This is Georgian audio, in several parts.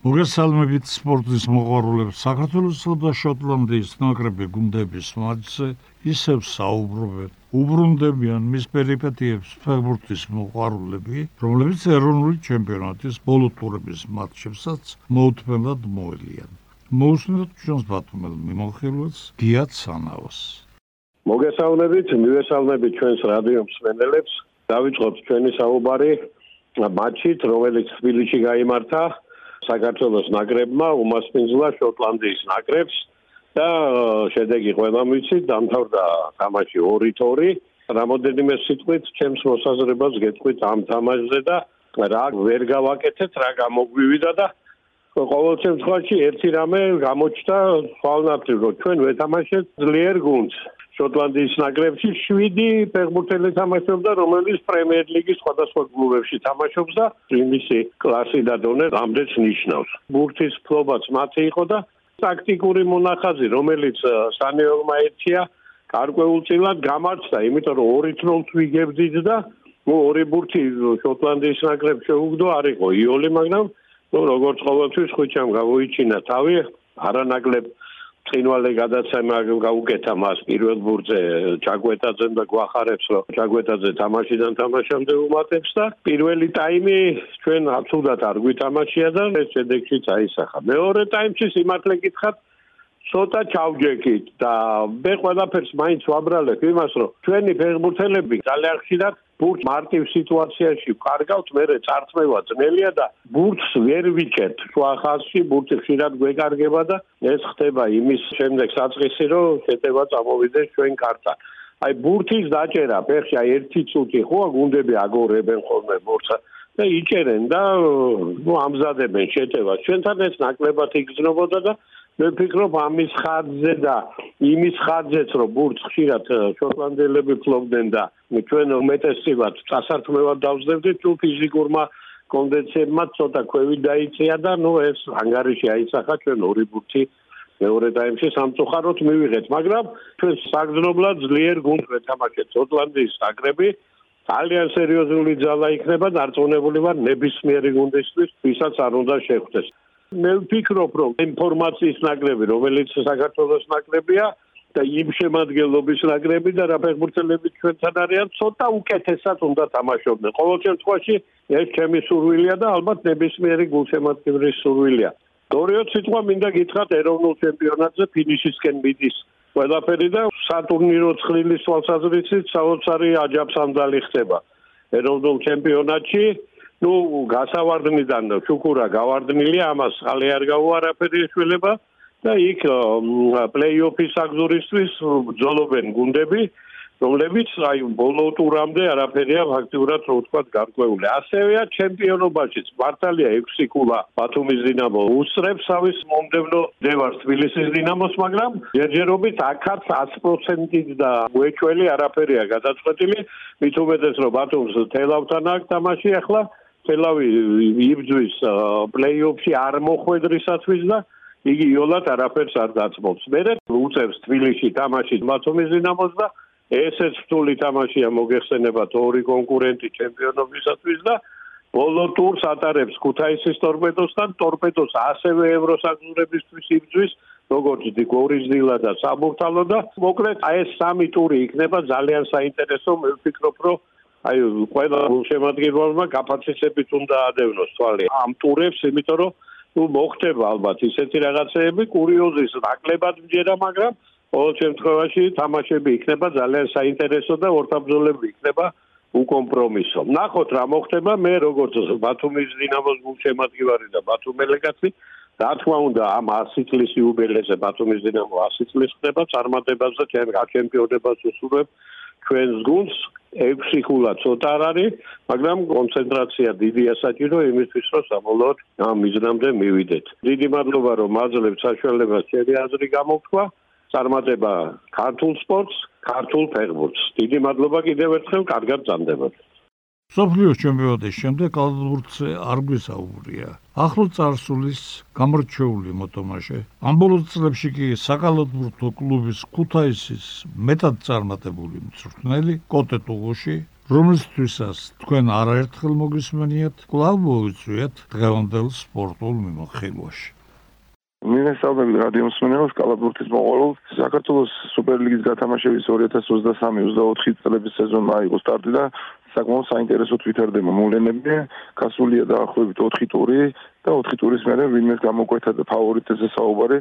მოგესალმებით სპორტის მოყვარულებს საქართველოსა და შოტლანდიის ნაკრები გუნდების მარცხე ისევ საუბრობენ. უბრუნდებიან მის პერიპეტიებს ფეხბურთის მოყვარულები რომლებიც ეროვნული ჩემპიონატის ბოლო ტურების მატჩებსაც მოუთმენლად მოელიან. მოусმინოთ ჩვენს ბათუმელ მიმოხილვას გიათ სანაოს მოგესალმებით მივესალმებით ჩვენს რადიო მსმენელებს. დავიწყოთ ჩვენი საუბარი მატჩით რომელიც თბილისში გამართა საქართველოს ნაკრებმა უმასპინძლა შოტლანდიის ნაკრებს და შედეგი ყველამ ვიცით დამთავრდა თამაში 2-2 რამოდენიმე სიტყვით ჩემს მოსაზრებას გეტყვით ამ თამაშზე და რა ვერ გავაკეთეთ რა გამოგვივიდა და ყოველ შემთხვევაში ერთი რამე გამოჩნდა ხვალნაფრ რომ ჩვენ ვეთამაშეთ ძლიერ გუნდს შოტლანდიის ნაკრებში 7 ფეხბურთელი თამაშობდა, რომელიც პრემიერ ლიგის სხვადასხვა კლუბებში თამაშობს და იმისი კლასი და დონე ამდენს ნიშნავს. ბურთის ფლობაც მათი იყო და ტაქტიკური მონახაზი, რომელიც სანეოლმა ერთია, გარკვეულწილად გამარცხდა, იმიტომ რომ 2-0 ვიგებდით და ორი ბურთი შოტლანდიის ნაკრებს შეუგდო, არ იყო იოლი, მაგრამ ნუ როგორც ყოველთვის ხუჩამ გავოიჩინა თავი, არანაკლებ წინვალე გადაცემა გაუკეთა მას პირველ ბურთზე ჩაგვეტაძე და გვახარებს რომ ჩაგვეტაძე თამაშიდან თამაშამდე უმატებს და პირველი ტაიმი ჩვენ აბსოლუტურად არ გვითამაშია და ეს შედეგში წაისახა მეორე ტაიმში სიმართლე გითხრათ ცოტა ჩავჯექით და მე ყველაფერს მაინც ვაბრალებ იმას რომ ჩვენი ფეხბურთელები ძალიან ხშირად ბურთს მარტივ სიტუაციაში კარგავთ მე წარწმევა ძნელია და ბურთს ვერ ვიჭერთ შუა ხაზში ბურთი ხშირად გვეკარგება და ეს ხდება იმის შემდეგ საწყისი რომ შეტევა წამოვიდეს ჩვენ კარტა აი ბურთის დაჭერა ფეხში აი ერთი წუთი ხო გუნდები აგორებენ ხოლმე ბურთს და იჭერენ და ნუ ამზადებენ შეტევას. ჩვენთან ეს ნაკლებად იგრძნობოდა და მე ვფიქრობ ამის ხარჯზე და იმის ხარჯზეც რომ ბურთს ხშირად შოტლანდიელები ფლობდნენ და ჩვენ უმეტესივად წასართმევად დავსდებდით თუ ფიზიკურმა კონდიციებმა ცოტა ქვევი დაიწია და ნუ ეს ანგარიში აისახა ჩვენ ორი ბურთი მეორე ტაიმში სამწუხაროდ მივიღეთ. მაგრამ ჩვენ საგზნობლად ძლიერ გუნდს ვეთამაშეთ შოტლანდიის აგრები ძალიან სერიოზული ძალა იქნება დარწმუნებული ვარ ნებისმიერი გუნდისთვის ვისაც არ უნდა შეხვდეს მე ვფიქრობ რომ ინფორმაციის ნაკრები რომელიც საქართველოს ნაკრებია და იმ შემადგენლობის ნაკრები და რა ფეხბურთელები ჩვენთან არიან ცოტა უკეთესად უნდა თამაშობდნენ. ყოველ შემთხვევაში ეს ჩემი სურვილია და ალბათ ნებისმიერი გულშემატკივრის სურვილია. დორიო სიტყვა მინდა გითხრათ ეროვნულ ჩემპიონატზე ფინიშისკენ მიდის ყველაფერი და სატურნირო ცხრილის თვალსაზრისით საოცარი აჯაფსანდალი ხდება ეროვნულ ჩემპიონატში ну გასავარდნიდან შუქურა გავარდნილია ამას ხალე არ გაუარაფერი შვილება და იქ პლეიოფის აგზურისთვის ბრძოლობენ გუნდები რომლებიც აი ბოლო ტურამდე არაფერია ფაქტიურად რო ვთქვა გარკვეული. ასევეა ჩემპიონობაშიც მართალია 6 კულა ბათუმის დინამო უსწრებს თავის მომდევნო დევარს თბილისის დინამოს, მაგრამ ჯერჯერობით აქაც 100%-ით და უეჭველი არაფერია გადაწყვეტილი. მით უმეტეს რომ ბათუმს თელავთან აქვს თამაში ახლა თელავი იბძვის პლეიოფში არ მოხვედრისათვის და იგი იოლად არაფერს არ დაწმობს. მე უწევს თბილისში თამაში ბათუმის დინამოს და ესეც რთული თამაშია მოგეხსენებათ ორი კონკურენტი ჩემპიონობისათვის და ბოლო ტურს ატარებს ქუთაისის ტორპედოსთან ტორპედოს ასევე ევროსაგზურებისთვის იბძვის როგორც გორიზდილა და საბურთალო და მოკლედ აი ეს სამი ტური იქნება ძალიან საინტერესო მე ვფიქრობ რომ აი ყველა შემოადგენლობა კაპაციტეტებით უნდა ადევნოს თვალი ამ ტურებს იმიტომ რომ ნუ მოხდება ალბათ ისეთი რაღაცეები კურიოზის ნაკლებად მჯერა მაგრამ ყოველ შემთხვევაში თამაშები იქნება ძალიან საინტერესო და ორთაბრძოლები იქნება უკომპრომისო. ნახოთ რა მოხდება მე როგორც ბათუმის დინამოს გულშემატკივარი და ბათუმელეგაცი რა თქმა უნდა ამ 100 წლის იუბილეზე ბათუმის დინამო 100 წლის ხდება წარმატებაზე ჩემპიონებას უსურვებ ჩვენს გუნდს 6 ხულა ცოტა არ არის მაგრამ კონცენტრაცია დიდია საჭირო იმისთვის რომ საბოლოოდ ამ მიზნამდე მივიდეთ დიდი მადლობა რომ მაძლევთ საშუალებას შევი აზრი გამოგთქვა წარმატება ქართულ სპორტს, ქართულ ფეხბურთს. დიდი მადლობა კიდევ ერთხელ, კარგად წამდებათ. სოფლიოს ჩემპიონატის შემდეგ ალბურთზე არ გვისაუბრია. ახლო წარსულის გამორჩეული მოთამაშე. ამ ბოლო წლებში კი საკალათბურთო კლუბის ქუთაისის მეტად წარმატებული მწვრთნელი კოტე ტუღუში რომლისთვისაც თქვენ არაერთხელ მოგისმენიათ, კლავ მოიწვიეთ დღევანდელ სპორტულ მიმოხილვაში. მინესალმები რადიო მსმენელს კალაბურთის მოყოლ საქართველოს სუპერლიგის გათამაშების 2023-24 წლების სეზონმა აიღო სტარტი და საკმაოდ საინტერესო თვითარდება მოვლენები. გასულია დაახლოებით 4 ტური და 4 ტურის მერე ვინმეს გამოკვეთა და ფავორიტებზე საუბარი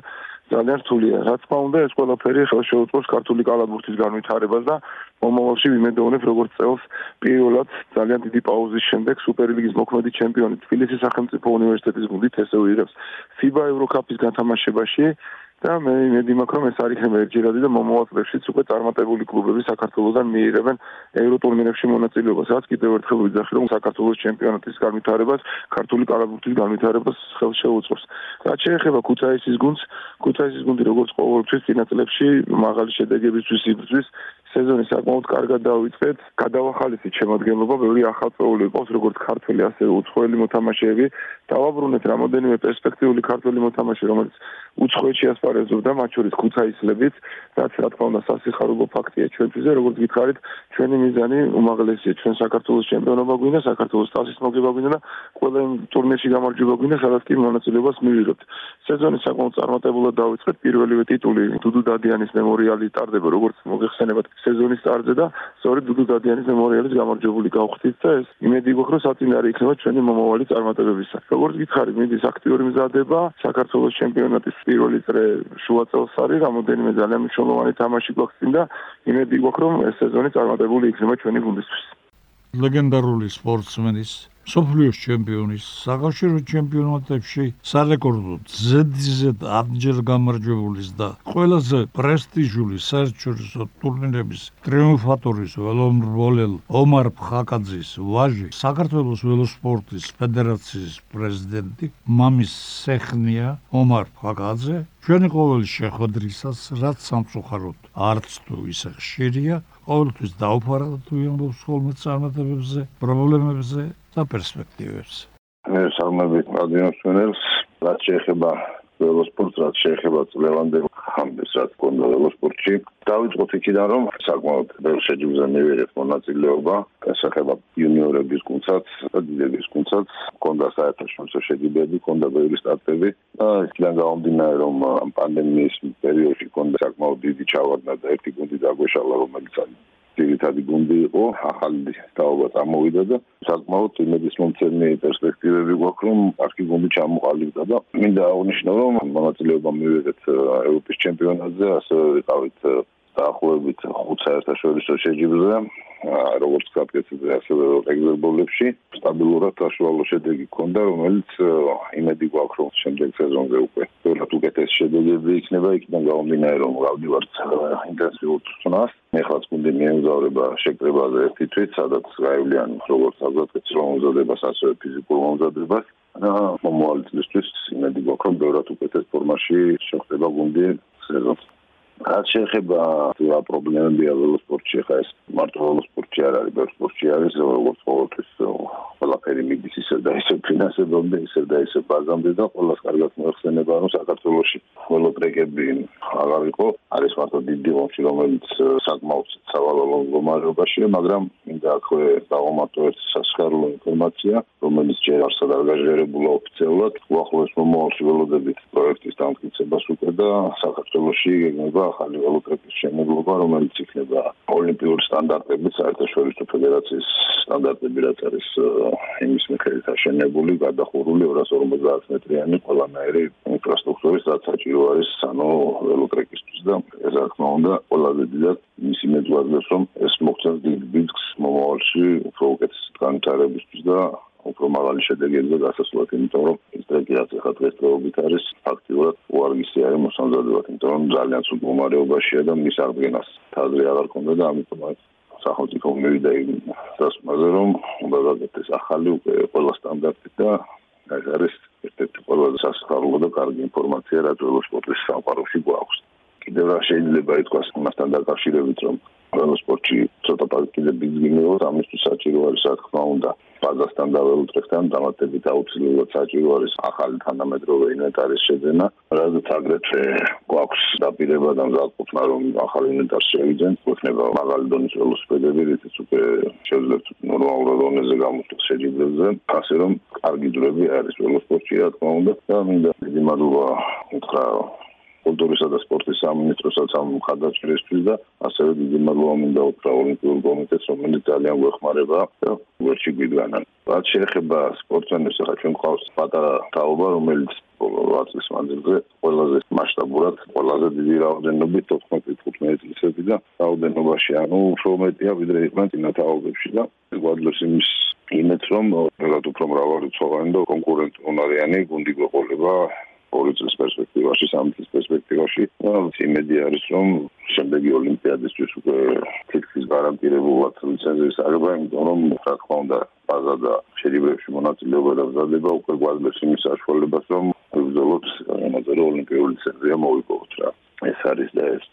ძალიან რთულია. რა თქმა უნდა, ეს ყველაფერი ხელშეუწყობს ქართული კალათბურთის განვითარებას და მომავალში ვიმედოვნებ როგორც წელს პირველად ძალიან დიდი პაუზის შემდეგ სუპერლიგის მოქმედი ჩემპიონი თბილისის სახელმწიფო უნივერსიტეტის გუნდი თესევი იღებს FIBA ევროკაპის გათამაშებაში და მე იმედი მაქვს რომ ეს არ იქნება ერთჯერადი და მომავალ წლებშიც უკვე წარმატებული კლუბები საქართველოსთან მიიღებენ ევროტურნირებში მონაწილეობას. რაც კიდევ ერთხელ ვიძახი რომ საქართველოს ჩემპიონატის განვითარებას, ქართული კალათბურთის განვითარებას ხელშეუწყობს. რაც შეეხება ქუთაისის გუნდს, ქუთაისის გუნდი როგორც ყოველთვის წინა წლებში მაღალი შედეგებისთვის იბრძვის, სეზონი საკმაოდ კარგად დაიწყეთ. გადავახალისით შემოადგენლობა, ბევრი ახალწეული იყოს, როგორც ქართველი, ასევე უცხოელი მოთამაშეები. დავაბრუნეთ რამოდენიმე პერსპექტიული ქართველი მოთამაშე, რომელიც უცხოეთში ასპარეზობდა, მათ შორის ქუთაისლებით, რაც რა თქმა უნდა სასიხარულო ფაქტია ჩვენთვიზე, როგორც გითხარით, ჩვენი მიზანი უმაღლესია, ჩვენ საქართველოს ჩემპიონობა გვინდა, საქართველოს თასის მოგება გვინდა და ყველა იმ ტურნირში გამარჯვება გვინდა, სადაც კი მონაწილეობას მივიღებთ. სეზონი საკმაოდ წარმატებულად დაიწყეთ, პირველივე ტიტული დუდუ დადიანის მემორიალი ტარდება, როგორც მოგეხსენებათ სეზონის სტარტზე და სწორედ დუდუ დადიანის მემორიალის გამარჯვებული გავხდით და ეს იმედი გვაქვს რომ საწინააღმდეგო იქნება ჩვენი მომავალი წარმატებებისა. როგორც გითხარი, მიდის აქტიური მზადება საქართველოს ჩემპიონატის პირველი წრე შუა წელს არის, რამოდენიმე ძალიან მნიშვნელოვანი თამაში გვაქვს წინ და იმედი გვაქვს რომ ეს სეზონი წარმატებული იქნება ჩვენი გუნდისთვის. ლეგენდარული სპორტსმენის სოფლიოს ჩემპიონის საკავშირო ჩემპიონატებში სარეკორდო ზედიზედ ამჯერ გამარჯვებულის და ყველაზე პრესტიჟული საერთაშორისო ტურნირების ტრიუმფატორის ველომრბოლელ ომარ ფხაკაძის ვაჟი საქართველოს ველოსპორტის ფედერაციის პრეზიდენტი მამის სეხნია ომარ ფხაკაძე ჩვენი ყოველი შეხვედრისას რაც სამწუხაროდ არც თუ ისე ხშირია ყოველთვის დაუფარავთ თუ ამბობს ხოლმე წარმატებებზე პრობლემებზე და პერსპექტივებს. მე სამები რადიოსვენელს რაც შეეხება ველოსპორტს, რაც შეეხება წლევანდელ ამბებს, რაც კონდა ველოსპორტში. დავიწყოთ იქიდან, რომ საკმაოდ ბევრ შეჯიბრზე მივიღეთ მონაწილეობა, ესახება იუნიორების გუნდსაც დიდების გუნდსაც, კონდა საერთაშორისო შეჯიბრები, კონდა ბევრი სტარტები და იქიდან გამომდინარე, რომ პანდემიის პერიოდში კონდა საკმაოდ დიდი ჩავარდნა და ერთი გუნდი დაგვეშალა, რომელიც ძირითადი გუნდი იყო, ახალი თაობა წამოვიდა და საკმაოდ იმედის მომცემი პერსპექტივები გვაქვს, რომ არქი გუნდი ჩამოყალიბდა და მინდა აღნიშნო, რომ მონაწილეობა მივიღეთ ევროპის ჩემპიონატზე, ასევე ვიყავით დაახლოებით 5 საერთაშორისო შეჯიბრზე, როგორც კაპიტანზე, ასევე რეგულარულებში, სტაბილურად საშუალო შედეგი ჰქონდა, რომელიც იმედი გვაქვს, რომ შემდეგ სეზონზე უკვე ბევრად უკეთესი შედეგები იქნება, იქიდან გამომდინარე, რომ გავდივართ ინტენსიურ წვნას. ეხლაც გუნდი მიემგზავრება შეკრებაზე ერთი თვით, სადაც გაივლიან როგორც საზოგადოების მომზადებას, ასევე ფიზიკურ მომზადებას. და მომავალ წლისთვის იმედი გვაქვს, რომ ბევრად უკეთეს ფორმაში შეხვდება გუნდი სეზონს. რაც შეეხება რა პრობლემებია ველოსპორტში, ხა ეს მარტო ველოსპორტში არ არის, ბევრ სპორტში არის, როგორც ყოველთვის ყველაფერი მიდის ისე და ისე ფინანსებამდე, ისე და ისე ბაზამდე და ყველას კარგად მოეხსენება, რომ საქართველოში ველოტრეკები აღარ იყო, არის მარტო დიდი ომში, რომელიც საკმაოდ სავალალო მდგომარეობაშია, მაგრამ მინდა აქვე დავამატო ერთ სასხარულო ინფორმაცია, რომელიც ჯერ არსად არ გაჟღერებულა ოფიციალურად, უახლოეს მომავალში ველოდებით პროექტის დამტკიცებას უკვე და საქართველოში გეგმება ახალი ველოტრეკის შემოღება, რომელიც იქნება ოლიმპიური სტანდარტებით, საერთაშორისო ფედერაციის სტანდარტები რაც არის იმის მიხედვით აშენებული, გადახურული 250 მეტრიანი ყველანაირი ინფრასტრუქტურის რაც საჭირო არის ანუ ველოტრეკისთვის და ეს რა თქმა უნდა ყველაზე დიდად მისი მეძღვარებს რომ ეს მოგწევს დიდ ბიზნეს მომავალში უფრო უკეთეს განვითარებისთვის და უფრო მაღალი შედეგები გასასვლელად, იმიტომ რომ ეს რაც ახლა დღესდღეობით არის ფაქტიურად უარგისი არის მოსამზადებლად, იმიტომ რომ ძალიან სულ მომარეობაშია და მის აღდგენას თაზრი აღარ ქონდა და ამიტომ სახელმწიფო მივიდა დასმაზე რომ უნდა გაგეთეს ახალი უკვე ყველა სტანდარტი და ეს არის ერთ-ერთი ყველაზე სასწაულო და კარგი ინფორმაცია რაც ველოსპორტის სამყაროში გვაქვს. კიდევ რა შეიძლება ითქვას მასთან დაკავშირებით რომ ველოსპორტში ცოტა პარტიები გიმეორ ამისთვის საჭირო არის რა თქმა უნდა ბაზასთან და ველოტრეკთან დამატებით აუცილებლად საჭირო არის ახალი თანამედროვე ინვენტარის შეძენა, რადგან აგრეთვე გვაქვს დაპირება და მზადყოფნა რომ ახალი ინვენტარი შევიძენ, გვექნება მაღალი დონის ველოსიპედები, რითიც უკვე შეძლებთ ნორმალურ დონეზე გამოსვლა შეჯიბრებზე, ასე რომ კარგი დროები არის ველოსპორტში, რა თქმა უნდა, და მინდა დიდი მადლობა უთხრა კულტურისა და სპორტის სამინისტროსაც ამ ხარდაჭერისთვის და ასევე დიდი მადლობა მინდა უთხრა ოლიმპიურ კომიტეტს, რომელიც ძალიან გვეხმარება და ვერჩი გვიდგანან. რაც შეეხება სპორტსმენებს, ახლა ჩვენ გვყავს პატარა თაობა, რომელიც ბოლო წლის მანძილზე ყველაზე მასშტაბურად, ყველაზე დიდი რაოდენობით 14-15 წლისები და რაოდენობაში, ანუ უფრო მეტია ვიდრე იყვნენ წინა თაობებში და გვაძლევს იმის იმედს, რომ რაღაც უფრო მრავალი ცხოვანი და კონკურენტუნარიანი გუნდი გვეყოლება ორი წლის პერსპექტივაში, სამი წლის პერსპექტივაში, იმედი არის, რომ შემდეგი ოლიმპიადისთვის უკვე თითქმის გარანტირებულად ლიცენზიის აღება, იმიტომ რომ რა თქმა უნდა, ბაზა და შეჯიბრებში მონაწილეობა და მზადება უკვე გვაძლევს იმის საშუალებას, რომ ვიბრძოლოთ, ამაზე რომ ოლიმპიური ლიცენზია მოვიპოვოთ რა. ეს არის და ეს